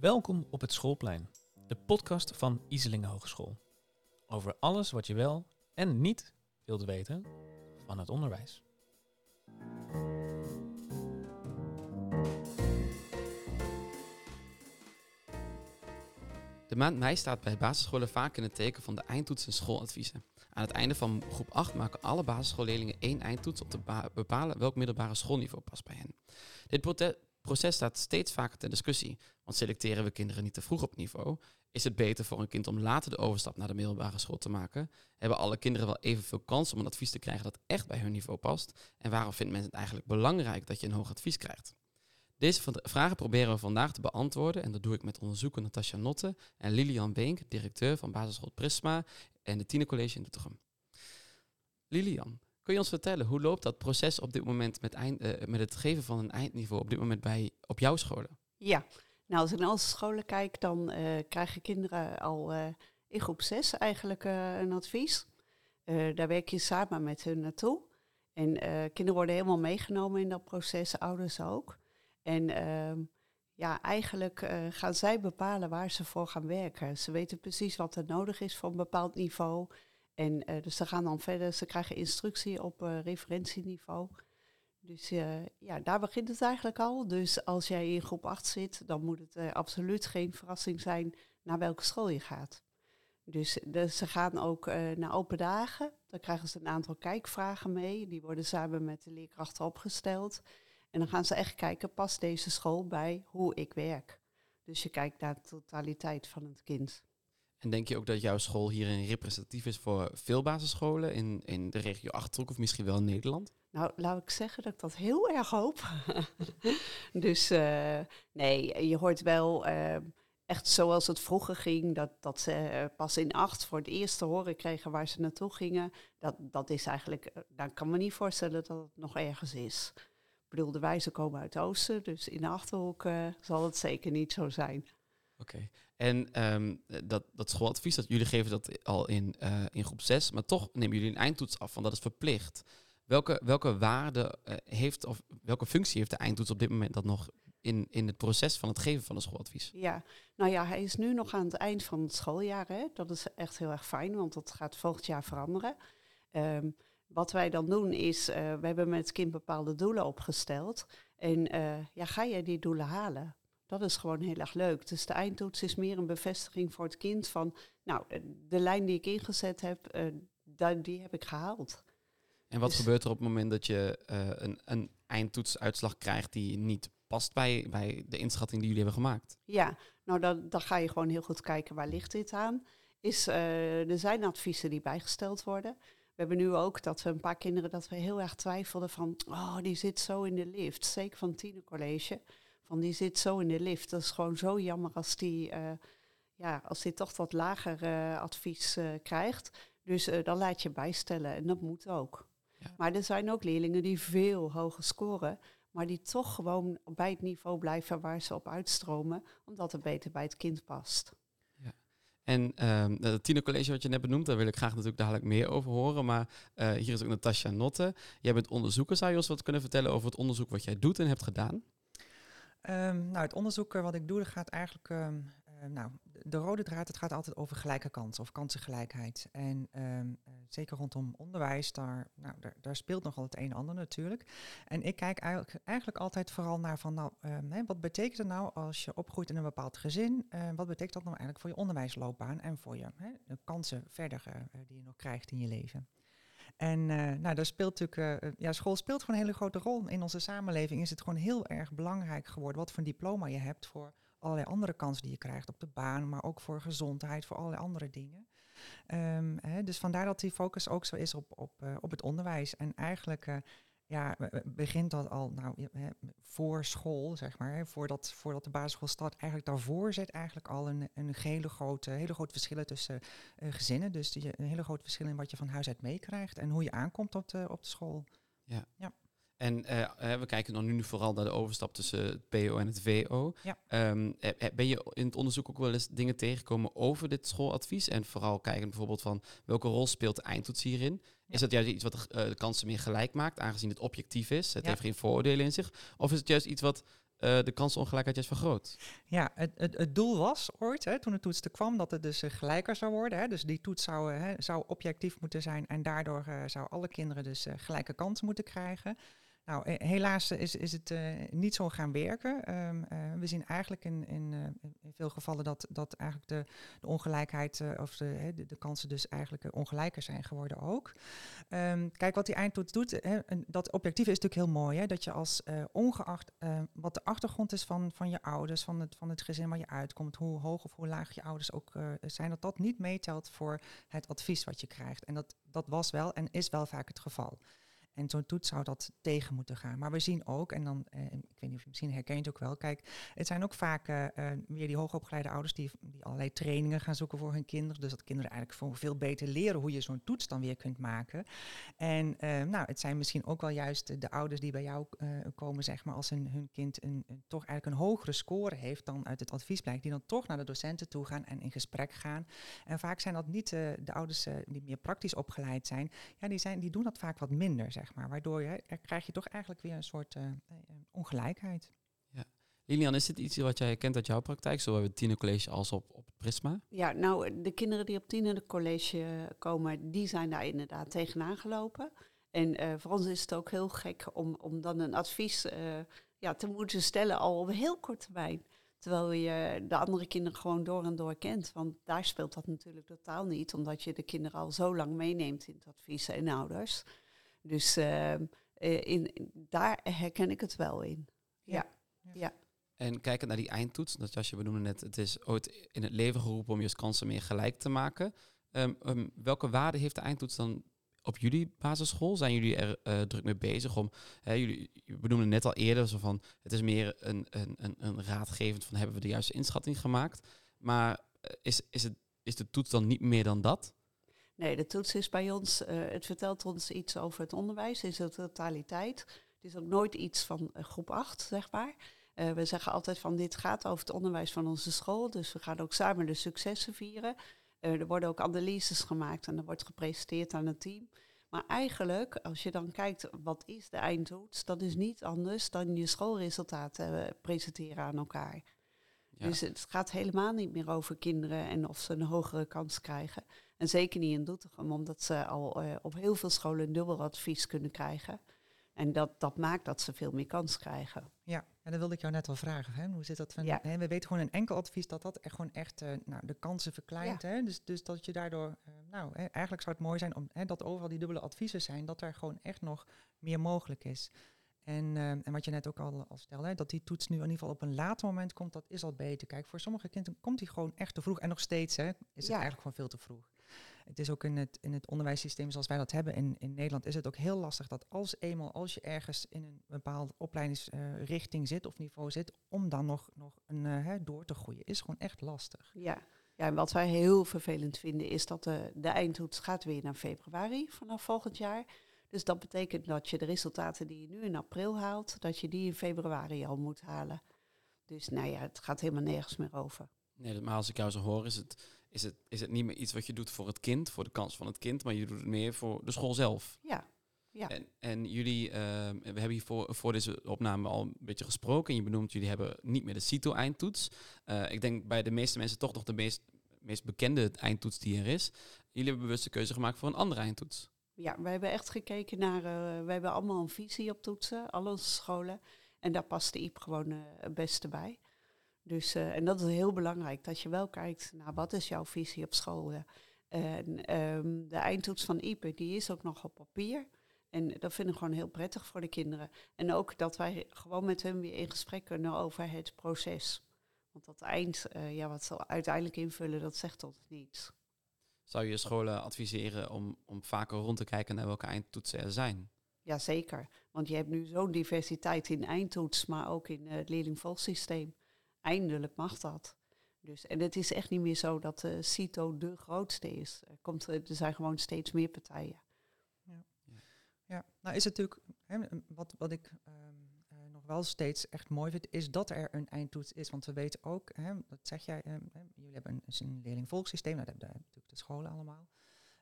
Welkom op het Schoolplein, de podcast van Iselingen Hogeschool. Over alles wat je wel en niet wilt weten van het onderwijs. De maand mei staat bij basisscholen vaak in het teken van de eindtoets en schooladviezen. Aan het einde van groep 8 maken alle basisschoolleerlingen één eindtoets om te bepalen welk middelbare schoolniveau past bij hen. Dit proces staat steeds vaker ter discussie, want selecteren we kinderen niet te vroeg op niveau? Is het beter voor een kind om later de overstap naar de middelbare school te maken? Hebben alle kinderen wel evenveel kans om een advies te krijgen dat echt bij hun niveau past? En waarom vindt men het eigenlijk belangrijk dat je een hoog advies krijgt? Deze vragen proberen we vandaag te beantwoorden en dat doe ik met onderzoeker Natasja Notte en Lilian Beenk, directeur van basisschool Prisma en de College in Doetinchem. Lilian, kun je ons vertellen, hoe loopt dat proces op dit moment met, eind, uh, met het geven van een eindniveau op dit moment bij, op jouw scholen? Ja, nou als ik naar onze scholen kijk, dan uh, krijgen kinderen al uh, in groep 6 eigenlijk een advies. daar werk je samen met hun naartoe. En kinderen worden helemaal meegenomen in dat proces, ouders ook. En ehm, ja, eigenlijk gaan zij bepalen waar ze voor gaan werken. Ze weten precies wat er nodig is voor een bepaald niveau. En uh, dus ze gaan dan verder, ze krijgen instructie op uh, referentieniveau. Dus ja, daar begint het eigenlijk al. Dus als jij in groep 8 zit, dan moet het absoluut geen verrassing zijn naar welke school je gaat. Dus, dus ze gaan ook naar open dagen. Dan krijgen ze een aantal kijkvragen mee. Die worden samen met de leerkrachten opgesteld. En dan gaan ze echt kijken, past deze school bij hoe ik werk? Dus je kijkt naar de totaliteit van het kind. En denk je ook dat jouw school hierin representatief is voor veel basisscholen in, in de regio Achterhoek of misschien wel in Nederland? Nou, laat ik zeggen dat ik dat heel erg hoop. dus uh, nee, je hoort wel uh, echt zoals het vroeger ging, dat, dat ze uh, pas in acht voor het eerst te horen kregen waar ze naartoe gingen. Dat, dat is eigenlijk, dan kan me niet voorstellen dat het nog ergens is. Ik bedoel, de wijzen komen uit oosten, dus in de Achterhoek zal het zeker niet zo zijn. Oké, en um, dat, dat schooladvies, dat jullie geven dat al in, uh, in groep 6, maar toch nemen jullie een eindtoets af, want dat is verplicht. Welke, welke waarde uh, heeft, of welke functie heeft de eindtoets op dit moment dat nog in, in het proces van het geven van een schooladvies? Ja, nou ja, hij is nu nog aan het eind van het schooljaar. Hè? Dat is echt heel erg fijn, want dat gaat volgend jaar veranderen. Um, wat wij dan doen is, uh, we hebben met het kind bepaalde doelen opgesteld. En ja, ga jij die doelen halen? Dat is gewoon heel erg leuk. Dus de eindtoets is meer een bevestiging voor het kind van, nou, de lijn die ik ingezet heb, uh, die heb ik gehaald. En wat dus gebeurt er op het moment dat je een, een eindtoetsuitslag krijgt die niet past bij, bij de inschatting die jullie hebben gemaakt? Ja, nou dan, dan ga je gewoon heel goed kijken waar ligt dit aan. Is, er zijn adviezen die bijgesteld worden. We hebben nu ook dat we een paar kinderen dat we heel erg twijfelden van, oh, die zit zo in de lift. Zeker van het college. Van die zit zo in de lift. Dat is gewoon zo jammer als die, uh, ja, als die toch wat lager uh, advies uh, krijgt. Dus dan laat je bijstellen en dat moet ook. Ja. Maar er zijn ook leerlingen die veel hoger scoren, maar die toch gewoon bij het niveau blijven waar ze op uitstromen, omdat het beter bij het kind past. En um, het tienercollege wat je net benoemd, daar wil ik graag natuurlijk dadelijk meer over horen. Maar uh, hier is ook Natasja Notte. Jij bent onderzoeker. Zou je ons wat kunnen vertellen over het onderzoek wat jij doet en hebt gedaan? Um, nou, het onderzoek wat ik doe, gaat eigenlijk um, uh, nou, de rode draad, het gaat altijd over gelijke kansen of kansengelijkheid. En uh, zeker rondom onderwijs, daar, nou, daar, daar, speelt nogal het een en ander natuurlijk. En ik kijk eigenlijk, eigenlijk altijd vooral naar van, nou, hè, wat betekent het nou als je opgroeit in een bepaald gezin? Uh, wat betekent dat nou eigenlijk voor je onderwijsloopbaan en voor je hè, de kansen verder uh, die je nog krijgt in je leven? En uh, nou, daar speelt natuurlijk, uh, ja, school speelt gewoon een hele grote rol. In onze samenleving is het gewoon heel erg belangrijk geworden wat voor diploma je hebt voor allerlei andere kansen die je krijgt op de baan, maar ook voor gezondheid, voor allerlei andere dingen. Um, hè, dus vandaar dat die focus ook zo is op, op, op het onderwijs. En eigenlijk ja, begint dat al nou, voor school, zeg maar. Voordat, voordat de basisschool start. Eigenlijk daarvoor zit eigenlijk al een, een hele, grote, hele grote verschillen tussen uh, gezinnen. Dus die, een hele grote verschil in wat je van huis uit meekrijgt en hoe je aankomt op de, op de school. Ja. ja. En uh, we kijken dan nu vooral naar de overstap tussen het PO en het VO. Ja. Um, ben je in het onderzoek ook wel eens dingen tegengekomen over dit schooladvies? En vooral kijken bijvoorbeeld van welke rol speelt de eindtoets hierin? Is dat juist iets wat de, uh, de kansen meer gelijk maakt, aangezien het objectief is? Het heeft geen vooroordelen in zich. Of is het juist iets wat eh, de kansongelijkheid juist vergroot. Ja, het, het, het doel was ooit, hè, toen de toets er kwam, dat het dus eh, gelijker zou worden. Hè. Dus die toets zou, hè, zou objectief moeten zijn en daardoor uh, zou alle kinderen dus uh, gelijke kansen moeten krijgen. Nou, helaas is, is het uh, niet zo gaan werken. Um, uh, we zien eigenlijk in, in, uh, in, veel gevallen dat, dat eigenlijk de, de ongelijkheid of de, de, de, kansen dus eigenlijk ongelijker zijn geworden ook. Um, kijk, wat die eindtoets doet, dat objectief is natuurlijk heel mooi. Hè, dat je als ongeacht wat de achtergrond is van, van je ouders, van het, van het gezin waar je uitkomt, hoe hoog of hoe laag je ouders ook zijn, dat dat niet meetelt voor het advies wat je krijgt. En dat, dat was wel en is wel vaak het geval. En zo'n toets zou dat tegen moeten gaan. Maar we zien ook, en dan, eh, ik weet niet of je misschien herkent ook wel, kijk, het zijn ook vaak uh, weer die hoogopgeleide ouders die, die allerlei trainingen gaan zoeken voor hun kinderen. Dus dat kinderen eigenlijk veel beter leren hoe je zo'n toets dan weer kunt maken. En nou, het zijn misschien ook wel juist de ouders die bij jou komen, zeg maar, als hun, hun kind een, een, toch eigenlijk een hogere score heeft dan uit het advies blijkt, die dan toch naar de docenten toe gaan en in gesprek gaan. En vaak zijn dat niet de ouders die meer praktisch opgeleid zijn, ja, die, zijn, die doen dat vaak wat minder, zeg maar. Waardoor je, er krijg je toch eigenlijk weer een soort uh, ongelijkheid. Ja. Lilian, is dit iets wat jij kent uit jouw praktijk, zowel bij het tienercollege als op, op het Prisma? Ja, nou, de kinderen die op tienercollege komen, die zijn daar inderdaad tegenaan gelopen. En uh, voor ons is het ook heel gek om, om dan een advies uh, ja, te moeten stellen al op heel korte termijn. Terwijl je de andere kinderen gewoon door en door kent. Want daar speelt dat natuurlijk totaal niet, omdat je de kinderen al zo lang meeneemt in het advies en ouders. Dus uh, in, daar herken ik het wel in. Ja. ja. ja. En kijkend naar die eindtoets, dat Jasje, we noemen net, het is ooit in het leven geroepen om je kansen meer gelijk te maken. Um, um, welke waarde heeft de eindtoets dan op jullie basisschool? Zijn jullie er uh, druk mee bezig om, hè, jullie benoemden net al eerder, zo van, het is meer een, een, een, een raadgevend van hebben we de juiste inschatting gemaakt. Maar uh, is, is, het, is de toets dan niet meer dan dat? Nee, de toets is bij ons, uh, het vertelt ons iets over het onderwijs in zijn totaliteit. Het is ook nooit iets van uh, groep 8, zeg maar. Uh, we zeggen altijd van dit gaat over het onderwijs van onze school. Dus we gaan ook samen de successen vieren. er worden ook analyses gemaakt en er wordt gepresenteerd aan het team. Maar eigenlijk, als je dan kijkt wat is de eindtoets, dat is niet anders dan je schoolresultaten presenteren aan elkaar. Ja. Dus het gaat helemaal niet meer over kinderen en of ze een hogere kans krijgen. En zeker niet in Doetinchem, omdat ze al uh, op heel veel scholen een dubbel advies kunnen krijgen. En dat, dat maakt dat ze veel meer kans krijgen. Ja, en dat wilde ik jou net wel vragen. Hè? Hoe zit dat? Van, ja. hè, we weten gewoon een enkel advies dat dat echt gewoon echt uh, nou, de kansen verkleint. Ja. Hè? Dus, dus dat je daardoor, uh, nou, hè, eigenlijk zou het mooi zijn om, hè, dat overal die dubbele adviezen zijn, dat er gewoon echt nog meer mogelijk is. En, uh, en wat je net ook al, al stelde, dat die toets nu in ieder geval op een later moment komt, dat is al beter. Kijk, voor sommige kinderen komt die gewoon echt te vroeg. En nog steeds hè, is het eigenlijk gewoon veel te vroeg. Het is ook in het, in het onderwijssysteem zoals wij dat hebben in, in Nederland, is het ook heel lastig dat als eenmaal, als je ergens in een bepaalde opleidingsrichting uh, zit of niveau zit, om dan nog, nog een, uh, hè, door te groeien, is gewoon echt lastig. Ja. Ja, en wat wij heel vervelend vinden is dat de, de eindtoets gaat weer naar februari vanaf volgend jaar. Dus dat betekent dat je de resultaten die je nu in april haalt, dat je die in februari al moet halen. Dus nou ja, het gaat helemaal nergens meer over. Nee, maar als ik jou zo hoor, is het, is, het, is het niet meer iets wat je doet voor het kind, voor de kans van het kind, maar je doet het meer voor de school zelf. Ja. ja. En, en jullie, uh, we hebben hier voor, voor deze opname al een beetje gesproken. En je benoemt, jullie hebben niet meer de CITO-eindtoets. Uh, ik denk bij de meeste mensen toch nog de meest, meest bekende eindtoets die er is. Jullie hebben bewust de keuze gemaakt voor een andere eindtoets. Ja, we hebben echt gekeken naar, uh, we hebben allemaal een visie op toetsen, al onze scholen. En daar past de IEP gewoon uh, het beste bij. Dus, uh, en dat is heel belangrijk, dat je wel kijkt naar wat is jouw visie op school. En um, de eindtoets van IPE, die is ook nog op papier. En dat vind ik gewoon heel prettig voor de kinderen. En ook dat wij gewoon met hun weer in gesprek kunnen over het proces. Want dat eind, ja, wat ze uiteindelijk invullen, dat zegt ons niets zou je scholen adviseren om, om vaker rond te kijken naar welke eindtoetsen er zijn? Jazeker, want je hebt nu zo'n diversiteit in eindtoets, maar ook in het leerlingvolgsysteem. Eindelijk mag dat. Dus, en het is echt niet meer zo dat de uh, CITO de grootste is. Er, komt, er zijn gewoon steeds meer partijen. Ja, ja. ja. nou is het natuurlijk, hè, wat, wat ik wel steeds echt mooi vind, is dat er een eindtoets is. Want we weten ook, hè, dat zeg jij, jullie hebben een, een nou, dat hebben natuurlijk de scholen allemaal.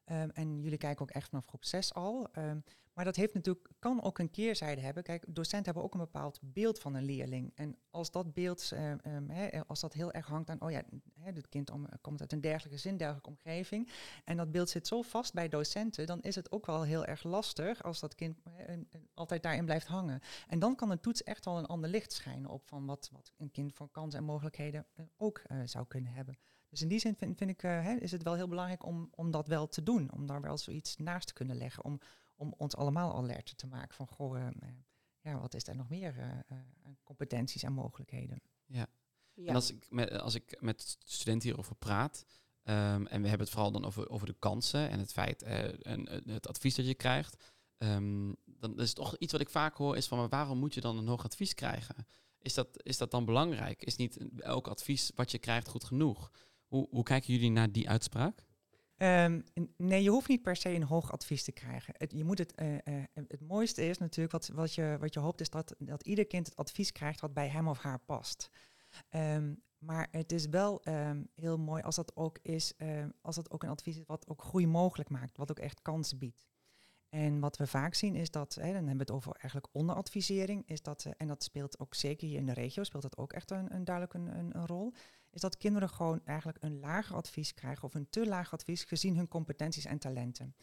Ehm, en jullie kijken ook echt vanaf groep 6 al. Ehm, maar dat heeft natuurlijk, kan ook een keerzijde hebben. Kijk, docenten hebben ook een bepaald beeld van een leerling. En als dat beeld, uh, als dat heel erg hangt aan, oh ja, dit kind om, komt uit een dergelijke zin, dergelijke omgeving. En dat beeld zit zo vast bij docenten, dan is het ook wel heel erg lastig als dat kind altijd daarin blijft hangen. En dan kan een toets echt wel een ander licht schijnen op van wat, wat een kind voor kansen en mogelijkheden eh, ook uh, zou kunnen hebben. Dus in die zin vind, vind ik, uh, is het wel heel belangrijk om, om dat wel te doen. Om daar wel zoiets naast te kunnen leggen. Om, om ons allemaal alert te maken van, goh, uh, ja, wat is er nog meer uh, competenties en mogelijkheden. Ja. ja. En als ik, met, als ik met studenten hierover praat, um, en we hebben het vooral dan over, over de kansen en het feit en het advies dat je krijgt, um, dan is toch iets wat ik vaak hoor, is van, maar waarom moet je dan een hoog advies krijgen? Is dat, is dat dan belangrijk? Is niet elk advies wat je krijgt goed genoeg? Hoe, hoe kijken jullie naar die uitspraak? Um, nee, je hoeft niet per se een hoog advies te krijgen. Het, je moet het, uh, uh, het mooiste is natuurlijk, wat, wat, je, wat je hoopt, is dat, dat ieder kind het advies krijgt wat bij hem of haar past. Um, maar het is wel um, heel mooi als dat ook is, als dat ook een advies is wat ook groei mogelijk maakt, wat ook echt kansen biedt. En wat we vaak zien is dat, hè, dan hebben we het over eigenlijk onderadvisering, is dat, uh, en dat speelt ook zeker hier in de regio, speelt dat ook echt een, een duidelijk een, een, rol, is dat kinderen gewoon eigenlijk een lager advies krijgen of een te laag advies gezien hun competenties en talenten.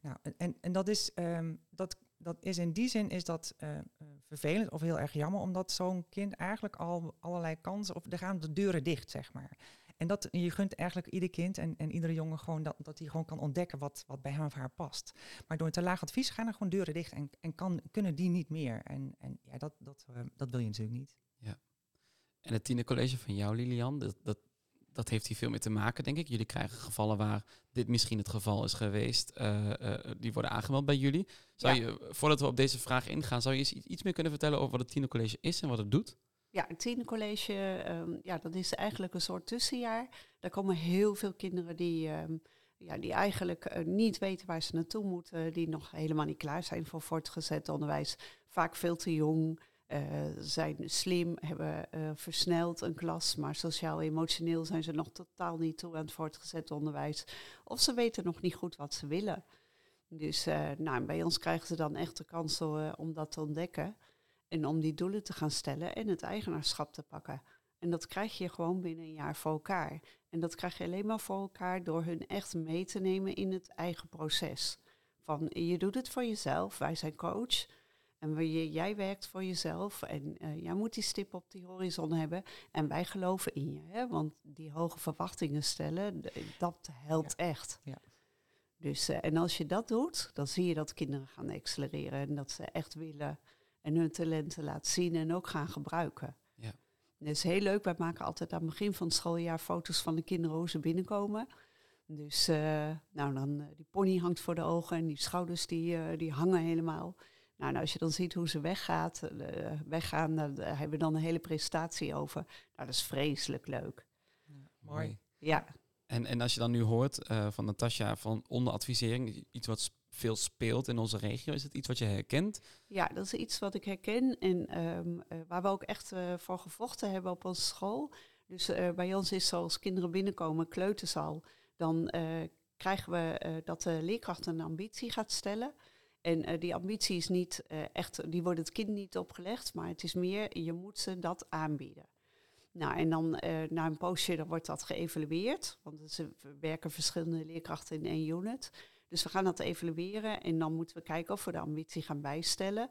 Nou, en, en dat, is, um, dat, dat is in die zin is dat uh, vervelend of heel erg jammer, omdat zo'n kind eigenlijk al allerlei kansen, of er gaan de deuren dicht, zeg maar. En dat, je gunt eigenlijk ieder kind en, en iedere jongen gewoon dat, dat hij gewoon kan ontdekken wat, wat bij hem of haar past. Maar door een te laag advies gaan er gewoon deuren dicht en, en kan, kunnen die niet meer. En, en ja, dat, dat, uh, dat wil je natuurlijk niet. En het tienercollege van jou, Lilian, dat, dat, dat heeft hier veel mee te maken, denk ik. Jullie krijgen gevallen waar dit misschien het geval is geweest. Uh, uh, die worden aangemeld bij jullie. Zou ja. je, voordat we op deze vraag ingaan, zou je iets, iets meer kunnen vertellen over wat het tienercollege is en wat het doet? Ja, het tienercollege, um, ja, dat is eigenlijk een soort tussenjaar. Daar komen heel veel kinderen die, um, ja, die eigenlijk uh, niet weten waar ze naartoe moeten, die nog helemaal niet klaar zijn voor voortgezet onderwijs. Vaak veel te jong, zijn slim, hebben uh, versneld een klas, maar sociaal-emotioneel zijn ze nog totaal niet toe aan het voortgezet onderwijs. Of ze weten nog niet goed wat ze willen. Dus nou, bij ons krijgen ze dan echt de kans om dat te ontdekken. En om die doelen te gaan stellen en het eigenaarschap te pakken. En dat krijg je gewoon binnen een jaar voor elkaar. En dat krijg je alleen maar voor elkaar door hun echt mee te nemen in het eigen proces. Van je doet het voor jezelf, wij zijn coach. En jij werkt voor jezelf en uh, jij moet die stip op die horizon hebben. En wij geloven in je. Hè? Want die hoge verwachtingen stellen, dat helpt ja. echt. Ja. Dus, uh, en als je dat doet, dan zie je dat kinderen gaan accelereren. En dat ze echt willen en hun talenten laten zien en ook gaan gebruiken. Ja. Dat is heel leuk. Wij maken altijd aan het begin van het schooljaar foto's van de kinderen hoe ze binnenkomen. Dus uh, nou dan, die pony hangt voor de ogen en die schouders die, die hangen helemaal. Nou, nou, als je dan ziet hoe ze weggaat, weggaan, daar hebben we dan een hele presentatie over. Nou, dat is vreselijk leuk. Ja, mooi. Ja. En, en als je dan nu hoort van Natasja van onderadvisering, iets wat veel speelt in onze regio. Is het iets wat je herkent? Ja, dat is iets wat ik herken en um, uh, waar we ook echt uh, voor gevochten hebben op onze school. Dus uh, bij ons is zoals kinderen binnenkomen, kleutersal, dan krijgen we dat de leerkracht een ambitie gaat stellen. En die ambitie is niet echt, die wordt het kind niet opgelegd, maar het is meer, je moet ze dat aanbieden. Nou, en dan na een poosje dan wordt dat geëvalueerd, want ze werken verschillende leerkrachten in één unit. Dus we gaan dat evalueren en dan moeten we kijken of we de ambitie gaan bijstellen.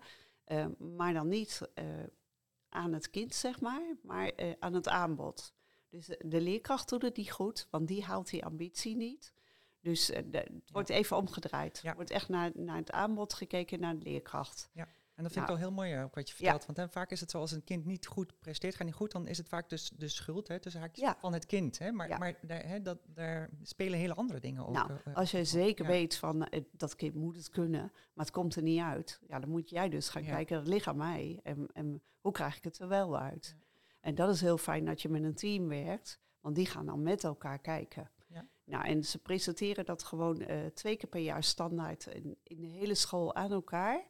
Maar dan niet aan het kind, zeg maar, maar aan het aanbod. Dus de, leerkracht doet het niet goed, want die haalt die ambitie niet. Dus de, het wordt even omgedraaid. Er wordt echt naar, naar het aanbod gekeken, naar de leerkracht. Ja. En dat vind ik wel heel mooi ook wat je vertelt. Ja. Want hè, vaak is het zo als een kind niet goed presteert, gaat niet goed, dan is het vaak dus de schuld hè, tussen haakjes ja. van het kind. Hè. Maar, maar daar, hè, dat, daar spelen hele andere dingen ook. Nou, uh, als je zeker weet van uh, dat kind moet het kunnen, maar het komt er niet uit. Ja, dan moet jij dus gaan kijken, dat ligt aan mij. En, en hoe krijg ik het er wel uit? En dat is heel fijn dat je met een team werkt, want die gaan dan met elkaar kijken. Nou, en ze presenteren dat gewoon uh, twee keer per jaar standaard in, in de hele school aan elkaar.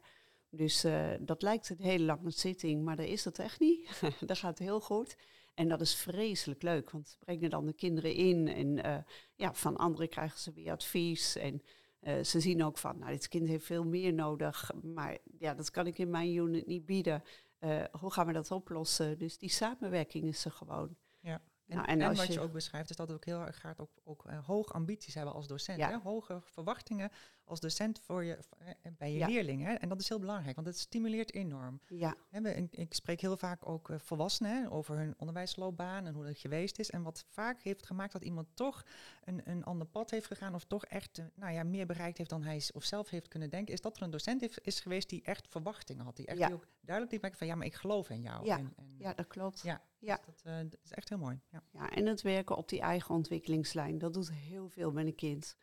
Dus uh, dat lijkt een hele lange zitting, maar dat is het echt niet. dat gaat heel goed. En dat is vreselijk leuk, want ze brengen dan de kinderen in en uh, ja, van anderen krijgen ze weer advies. En Eh, ze zien ook van, nou, dit kind heeft veel meer nodig, maar ja, dat kan ik in mijn unit niet bieden. Eh, hoe gaan we dat oplossen? Dus die samenwerking is er gewoon. Ja. En, Nou, en, en als wat je, je- ook beschrijft, is dat het ook heel erg gaat ook, ook eh, hoge ambities hebben als docent. Ja. Hè? Hoge verwachtingen als docent voor je, eh, bij je Ja. leerlingen. Hè? En dat is heel belangrijk, want het stimuleert enorm. Ja, Hè, we- ik, spreek heel vaak ook eh, volwassenen hè, over hun onderwijsloopbaan en hoe dat geweest is. En wat vaak heeft gemaakt dat iemand toch een, een ander pad heeft gegaan of toch echt nou ja, meer bereikt heeft dan hij of zelf heeft kunnen denken, is dat er een docent heeft, is geweest die echt verwachtingen had. Die echt Ja. die ook duidelijk liet merken van ja, maar ik geloof in jou. Ja. En, en, ja dat klopt. Ja. Ja. dus Dat, eh, dat is echt heel mooi. Ja. Ja, en het werken op die eigen ontwikkelingslijn, dat doet heel veel met een kind.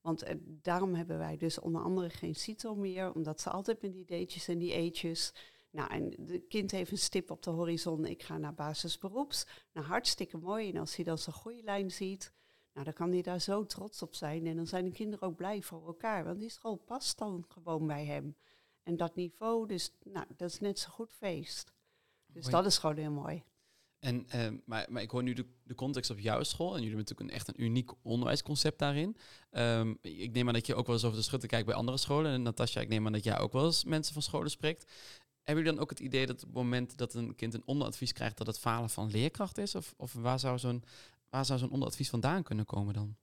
Want eh, daarom hebben wij dus onder andere geen CITO meer, omdat ze altijd met die D'tjes en die E'tjes. Nou, en de kind heeft een stip op de horizon, ik ga naar basisberoeps. Nou, hartstikke mooi. En als hij dan zo'n goede lijn ziet, nou, dan kan hij daar zo trots op zijn. En dan zijn de kinderen ook blij voor elkaar, want die school past dan gewoon bij hem. En dat niveau, dus nou, dat is net zo goed feest. Dus Mooi. dat is gewoon heel mooi. En, eh, maar, maar ik hoor nu de, context op jouw school. En jullie hebben natuurlijk een, echt een uniek onderwijsconcept daarin. Ehm, ik neem aan dat je ook wel eens over de schutten kijkt bij andere scholen. En Natasja, ik neem aan dat jij ook wel eens mensen van scholen spreekt. Hebben jullie dan ook het idee dat op het moment dat een kind een onderadvies krijgt, dat het falen van leerkracht is? Of, of waar zou zo'n zo'n onderadvies vandaan kunnen komen dan?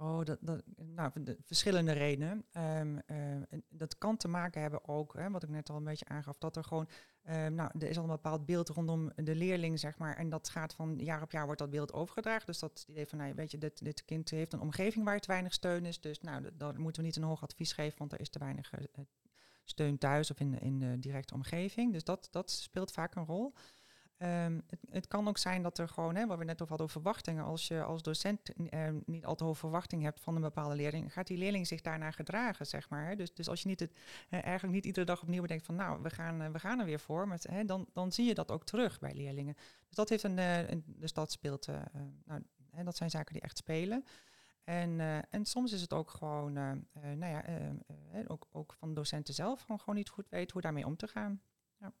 Oh, dat, dat, nou, de verschillende redenen. Ehm, ehm, en dat kan te maken hebben ook, hè, wat ik net al een beetje aangaf, dat er gewoon, ehm, nou, er is al een bepaald beeld rondom de leerling, zeg maar, en dat gaat van jaar op jaar wordt dat beeld overgedragen. Dus dat idee van, nou, weet je, dit, dit kind heeft een omgeving waar te weinig steun is, dus nou, dan moeten we niet een hoog advies geven, want er is te weinig eh, eh, steun thuis of in, in de directe omgeving. Dus dat, dat speelt vaak een rol. Ehm, het, het kan ook zijn dat er gewoon, hè, wat we net over hadden verwachtingen, als je als docent ehm, niet al te hoge verwachting hebt van een bepaalde leerling, gaat die leerling zich daarna gedragen, zeg maar. Hè. Dus, dus als je niet het, eigenlijk niet iedere dag opnieuw bedenkt van, nou, we gaan, eh, we gaan er weer voor, met, hè, dan, dan zie je dat ook terug bij leerlingen. Dus dat heeft een, eh, een dus dat speelt, eh, nou, hè, dat zijn zaken die echt spelen. En, en soms is het ook gewoon, nou ja, eh, eh, ook, ook van docenten zelf gewoon, gewoon niet goed weten hoe daarmee om te gaan. Ja,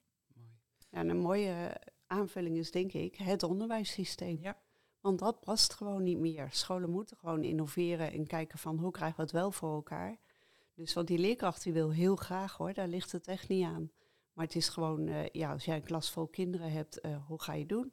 en een mooie aanvulling is denk ik het onderwijssysteem. Ja. Want dat past gewoon niet meer. Scholen moeten gewoon innoveren en kijken van hoe krijgen we het wel voor elkaar. Dus want die leerkracht die wil heel graag hoor, daar ligt het echt niet aan. Maar het is gewoon, eh, ja, als jij een klas vol kinderen hebt, eh, hoe ga je doen?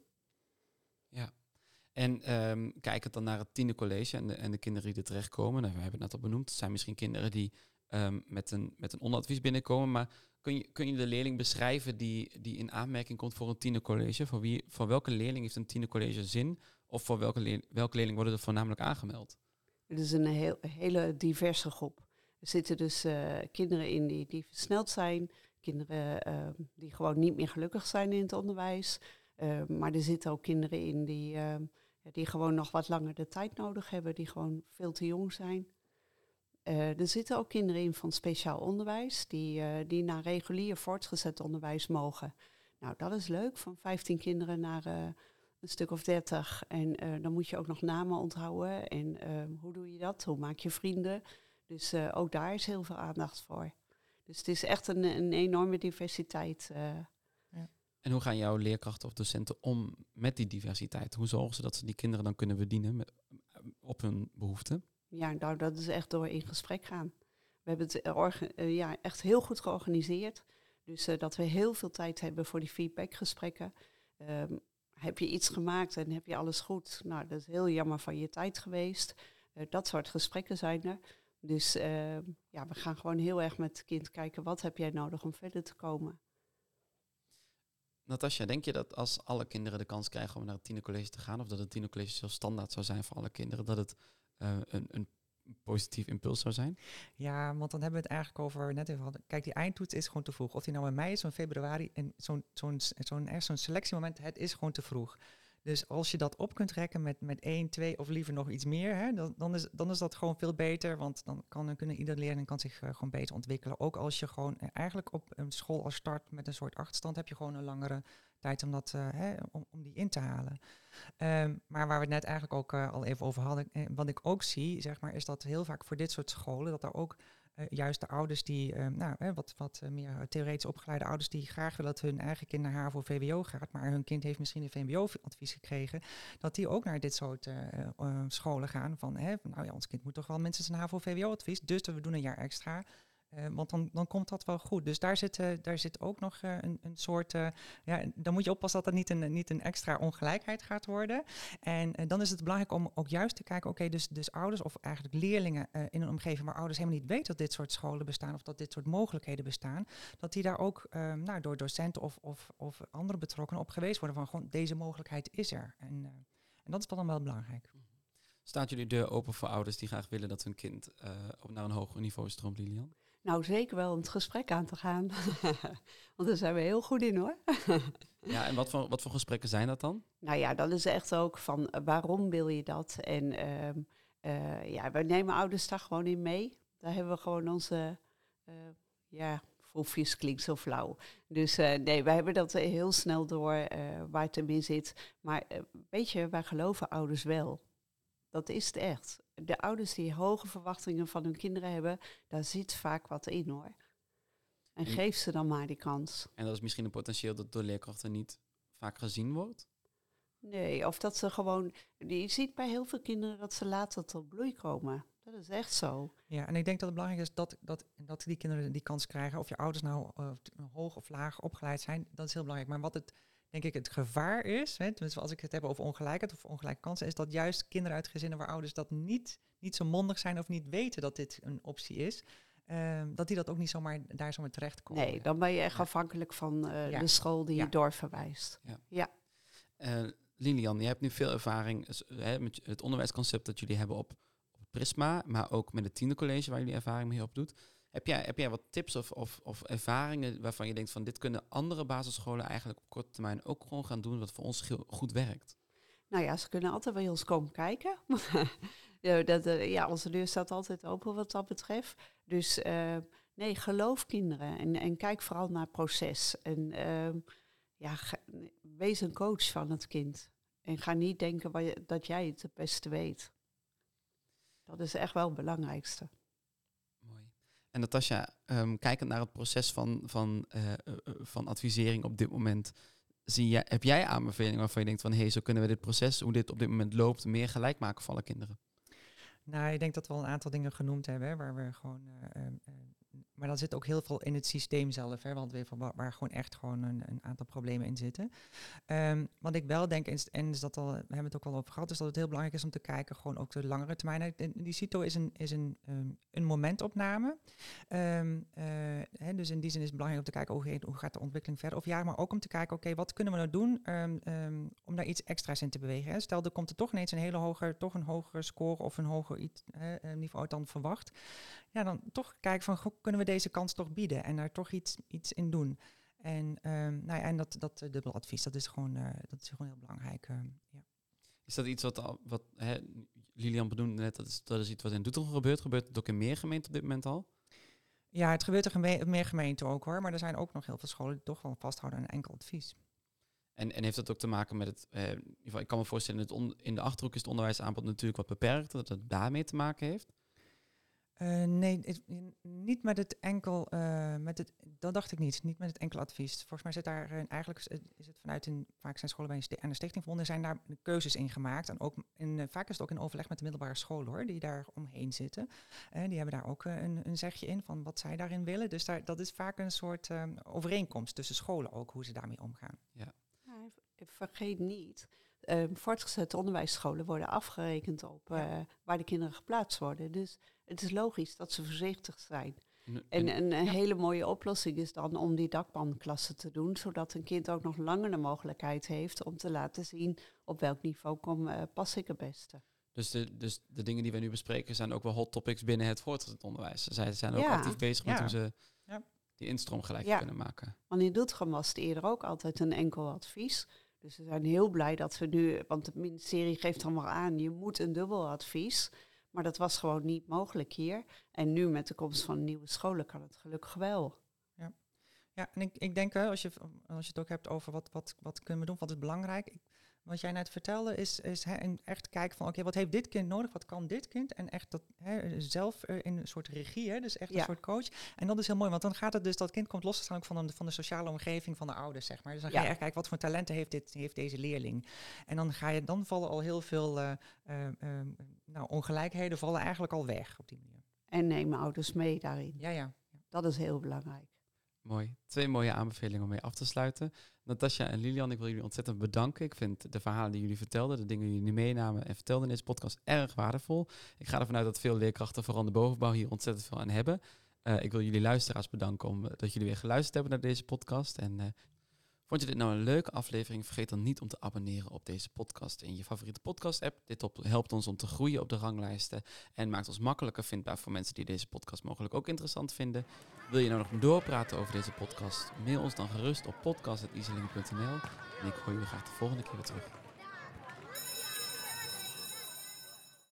En ehm kijkend dan naar het tiende college en de, en de kinderen die er terechtkomen. Nou, we hebben het net al benoemd. Het zijn misschien kinderen die ehm, met, een, met een onderadvies binnenkomen. Maar kun je, kun je de leerling beschrijven die, die in aanmerking komt voor een tiende college? Voor, wie, voor welke leerling heeft een tiende college zin? Of voor welke, welke leerling worden er voornamelijk aangemeld? Het is een heel, hele diverse groep. Er zitten dus eh, kinderen in die, die versneld zijn, kinderen eh, die gewoon niet meer gelukkig zijn in het onderwijs. Eh, maar er zitten ook kinderen in die, die gewoon nog wat langer de tijd nodig hebben, die gewoon veel te jong zijn. Eh, er zitten ook kinderen in van speciaal onderwijs, die, eh, die naar regulier voortgezet onderwijs mogen. Nou, dat is leuk, van 15 kinderen naar eh, een stuk of 30. En dan moet je ook nog namen onthouden. En eh, hoe doe je dat? Hoe maak je vrienden? Dus ook daar is heel veel aandacht voor. Dus het is echt een, een enorme diversiteit. eh. En hoe gaan jouw leerkrachten of docenten om met die diversiteit? Hoe zorgen ze dat ze die kinderen dan kunnen bedienen met, op hun behoeften? Ja, nou, dat is echt door in gesprek gaan. We hebben het eh, eh, ja, echt heel goed georganiseerd. Dus eh, dat we heel veel tijd hebben voor die feedbackgesprekken. Ehm, heb je iets gemaakt en heb je alles goed? Nou, dat is heel jammer van je tijd geweest. Dat soort gesprekken zijn er. Dus ehm, ja, we gaan gewoon heel erg met het kind kijken, wat heb jij nodig om verder te komen? Natasja, denk je dat als alle kinderen de kans krijgen om naar het tienercollege te gaan, of dat het tienercollege zo standaard zou zijn voor alle kinderen, dat het een, een positief impuls zou zijn? Ja, want dan hebben we het eigenlijk over, net even hadden. Kijk, die eindtoets is gewoon te vroeg. Of die nou in mei is of in februari. En zo'n zo'n zo'n zo'n selectiemoment, het is gewoon te vroeg. Dus als je dat op kunt rekken met, met één, twee of liever nog iets meer, hè, dan, dan, is, dan is dat gewoon veel beter. Want dan kan, kunnen ieder leerling kan zich eh, gewoon beter ontwikkelen. Ook als je gewoon eh, eigenlijk op een school als start met een soort achterstand, heb je gewoon een langere tijd om, dat, eh, hè, om, om die in te halen. Ehm, maar waar we het net eigenlijk ook eh, al even over hadden, eh, wat ik ook zie, zeg maar, is dat heel vaak voor dit soort scholen, dat er ook juist de ouders die, eh, nou, wat, wat meer theoretisch opgeleide ouders die graag willen dat hun eigen kind naar HAVO VWO gaat, maar hun kind heeft misschien een VMBO-advies gekregen, dat die ook naar dit soort scholen gaan van, hè, nou ja, ons kind moet toch wel minstens een HAVO VWO-advies, dus we doen een jaar extra. Eh, want dan, dan komt dat wel goed. Dus daar zit, eh, daar zit ook nog eh, een, een soort. ja, dan moet je oppassen dat dat niet een, niet een extra ongelijkheid gaat worden. En dan is het belangrijk om ook juist te kijken, oké, dus, dus ouders of eigenlijk leerlingen in een omgeving waar ouders helemaal niet weten dat dit soort scholen bestaan of dat dit soort mogelijkheden bestaan, dat die daar ook nou, door docenten of, of, of andere betrokkenen op geweest worden van gewoon deze mogelijkheid is er. En, en dat is dan wel belangrijk. Staat jullie deur open voor ouders die graag willen dat hun kind op naar een hoger niveau stroomt, Lilian? Nou, zeker wel om het gesprek aan te gaan. Want daar zijn we heel goed in hoor. Ja, en wat voor, wat voor gesprekken zijn dat dan? Nou ja, dat is echt ook van eh, waarom wil je dat? En ehm, eh, ja, we nemen ouders daar gewoon in mee. Daar hebben we gewoon onze, eh ja, foefjes klinkt zo flauw. Dus nee, wij hebben dat heel snel door waar het hem in zit. Maar weet je, wij geloven ouders wel. Dat is het echt. De ouders die hoge verwachtingen van hun kinderen hebben, daar zit vaak wat in hoor. En En- geef ze dan maar die kans. En dat is misschien een potentieel dat door leerkrachten niet vaak gezien wordt. Nee, of dat ze gewoon. Je ziet bij heel veel kinderen dat ze later tot bloei komen. Dat is echt zo. Ja, en ik denk dat het belangrijk is dat, dat, dat die kinderen die kans krijgen, of je ouders nou eh, hoog of laag opgeleid zijn, dat is heel belangrijk. Maar wat het, denk ik, het gevaar is, hè, tenminste als ik het heb over ongelijkheid of ongelijke kansen, is dat juist kinderen uit gezinnen waar ouders dat niet, niet zo mondig zijn of niet weten dat dit een optie is, ehm, dat die dat ook niet zomaar daar zomaar terechtkomen. Nee, dan ben je echt Ja. afhankelijk van eh, Ja. de school die Ja. je doorverwijst. Eh, Lilian, je hebt nu veel ervaring hè, met het onderwijsconcept dat jullie hebben op, op Prisma, maar ook met het tiende college waar jullie ervaring mee opdoet. Heb jij, heb jij wat tips of, of, of ervaringen waarvan je denkt van dit kunnen andere basisscholen eigenlijk op korte termijn ook gewoon gaan doen wat voor ons goed werkt? Nou ja, ze kunnen altijd bij ons komen kijken. ja, eh, ja, onze deur staat altijd open wat dat betreft. Dus eh, nee, geloof kinderen en, en kijk vooral naar het proces. En ehm, ja, wees een coach van het kind. En ga niet denken dat jij het het beste weet. Dat is echt wel het belangrijkste. En Natasja, ehm, kijkend naar het proces van, van, eh, eh, eh, van advisering op dit moment, zie jij, heb jij aanbevelingen waarvan je denkt van hé, hey, zo kunnen we dit proces, hoe dit op dit moment loopt, meer gelijk maken voor alle kinderen? Nou, ik denk dat we al een aantal dingen genoemd hebben, waar we gewoon. eh, ehm, eh, maar dan zit ook heel veel in het systeem zelf, hè, want van waar, gewoon echt gewoon een, een aantal problemen in zitten. Ehm, wat ik wel denk, en is dat al, we hebben het ook al over gehad, is dat het heel belangrijk is om te kijken, gewoon ook de langere termijn. En Die CITO is een, is een, ehm, een momentopname. Ehm, eh, hè, dus in die zin is het belangrijk om te kijken, hoe, gaat de ontwikkeling verder? Of ja, maar ook om te kijken, oké, wat kunnen we nou doen om daar iets extra's in te bewegen? Hè? Stel, er komt er toch ineens een hele hoger, toch een hogere score of een hoger iets, eh, niveau uit dan verwacht. Ja, dan toch kijken van, goh, kunnen we deze kans toch bieden en daar toch iets, iets in doen? En, ehm, nou ja, en dat, dat eh, dubbel advies, dat is gewoon, eh, dat is gewoon heel belangrijk. ehm, ja. Is dat iets wat, wat hè, Lilian benoemde net, dat is, dat is iets wat in Doetinchem gebeurt. Gebeurt het ook in meer gemeenten op dit moment al? ja, het gebeurt er geme- meer gemeenten ook hoor, maar er zijn ook nog heel veel scholen die toch wel vasthouden aan een enkel advies. En, en heeft dat ook te maken met het, eh, in ieder geval, ik kan me voorstellen, het on- in de Achterhoek is het onderwijsaanbod natuurlijk wat beperkt, dat het daarmee te maken heeft. Eh, nee, het- niet met het enkel, eh, met het, dat dacht ik niet, niet met het enkel advies. Volgens mij zit daar eigenlijk, is het- vanuit een, vaak zijn scholen bij een sti- aan de stichting verbonden, zijn daar keuzes in gemaakt. En ook in, eh, vaak is het ook in overleg met de middelbare scholen hoor, die daar omheen zitten. Die hebben daar ook een, een zegje in van wat zij daarin willen. Dus daar, dat is vaak een soort eh, overeenkomst tussen scholen ook, hoe ze daarmee omgaan. Ja, vergeet niet, ehm, voortgezet onderwijsscholen worden afgerekend op Ja. eh, waar de kinderen geplaatst worden. Dus het is logisch dat ze voorzichtig zijn. En, En en- een, hele mooie oplossing is dan om die dakpanklassen te doen, zodat een kind ook nog langer de mogelijkheid heeft om te laten zien op welk niveau kom, eh, pas ik het beste. dus, de, dus de dingen die we nu bespreken zijn ook wel hot topics binnen het voortgezet onderwijs. Zij zijn ook Ja. actief bezig met Ja. hoe ze Ja. die instroom gelijk Ja. kunnen maken. Want in Doetinchem was het eerder ook altijd een enkel advies. Dus we zijn heel blij dat we nu, want het ministerie geeft dan wel aan, je moet een dubbel advies. Maar dat was gewoon niet mogelijk hier. En nu met de komst van nieuwe scholen kan het gelukkig wel. Ja, en ik, ik denk, als, je, als je het ook hebt over wat, wat, wat kunnen we doen, wat is belangrijk. Wat jij net vertelde, is, is hè, een echt kijken van oké, wat heeft dit kind nodig? Wat kan dit kind? En echt dat hè, zelf eh, in een soort regie, hè, dus echt Ja. een soort coach. En dat is heel mooi, want dan gaat het dus, dat kind komt los te staan ook van, de- van de sociale omgeving van de ouders, zeg maar. Dus dan ga Ja. je echt kijken, wat voor talenten heeft, dit, heeft deze leerling? En dan ga je, dan vallen al heel veel eh, eh, eh, nou, ongelijkheden vallen eigenlijk al weg op die manier. En nemen ouders mee daarin. Ja, ja. Dat is heel belangrijk. Mooi. Twee mooie aanbevelingen om mee af te sluiten. Natasja en Lilian, ik wil jullie ontzettend bedanken. Ik vind de verhalen die jullie vertelden, de dingen die jullie meenamen en vertelden in deze podcast erg waardevol. Ik ga ervan uit dat veel leerkrachten, vooral de bovenbouw, hier ontzettend veel aan hebben. Eh, ik wil jullie luisteraars bedanken om, eh, dat jullie weer geluisterd hebben naar deze podcast. En eh, vond je dit nou een leuke aflevering? Vergeet dan niet om te abonneren op deze podcast in je favoriete podcast-app. Dit helpt ons om te groeien op de ranglijsten en maakt ons makkelijker vindbaar voor mensen die deze podcast mogelijk ook interessant vinden. Wil je nou nog doorpraten over deze podcast? Mail ons dan gerust op podcast.iselingen.nl. En ik hoor jullie graag de volgende keer weer terug.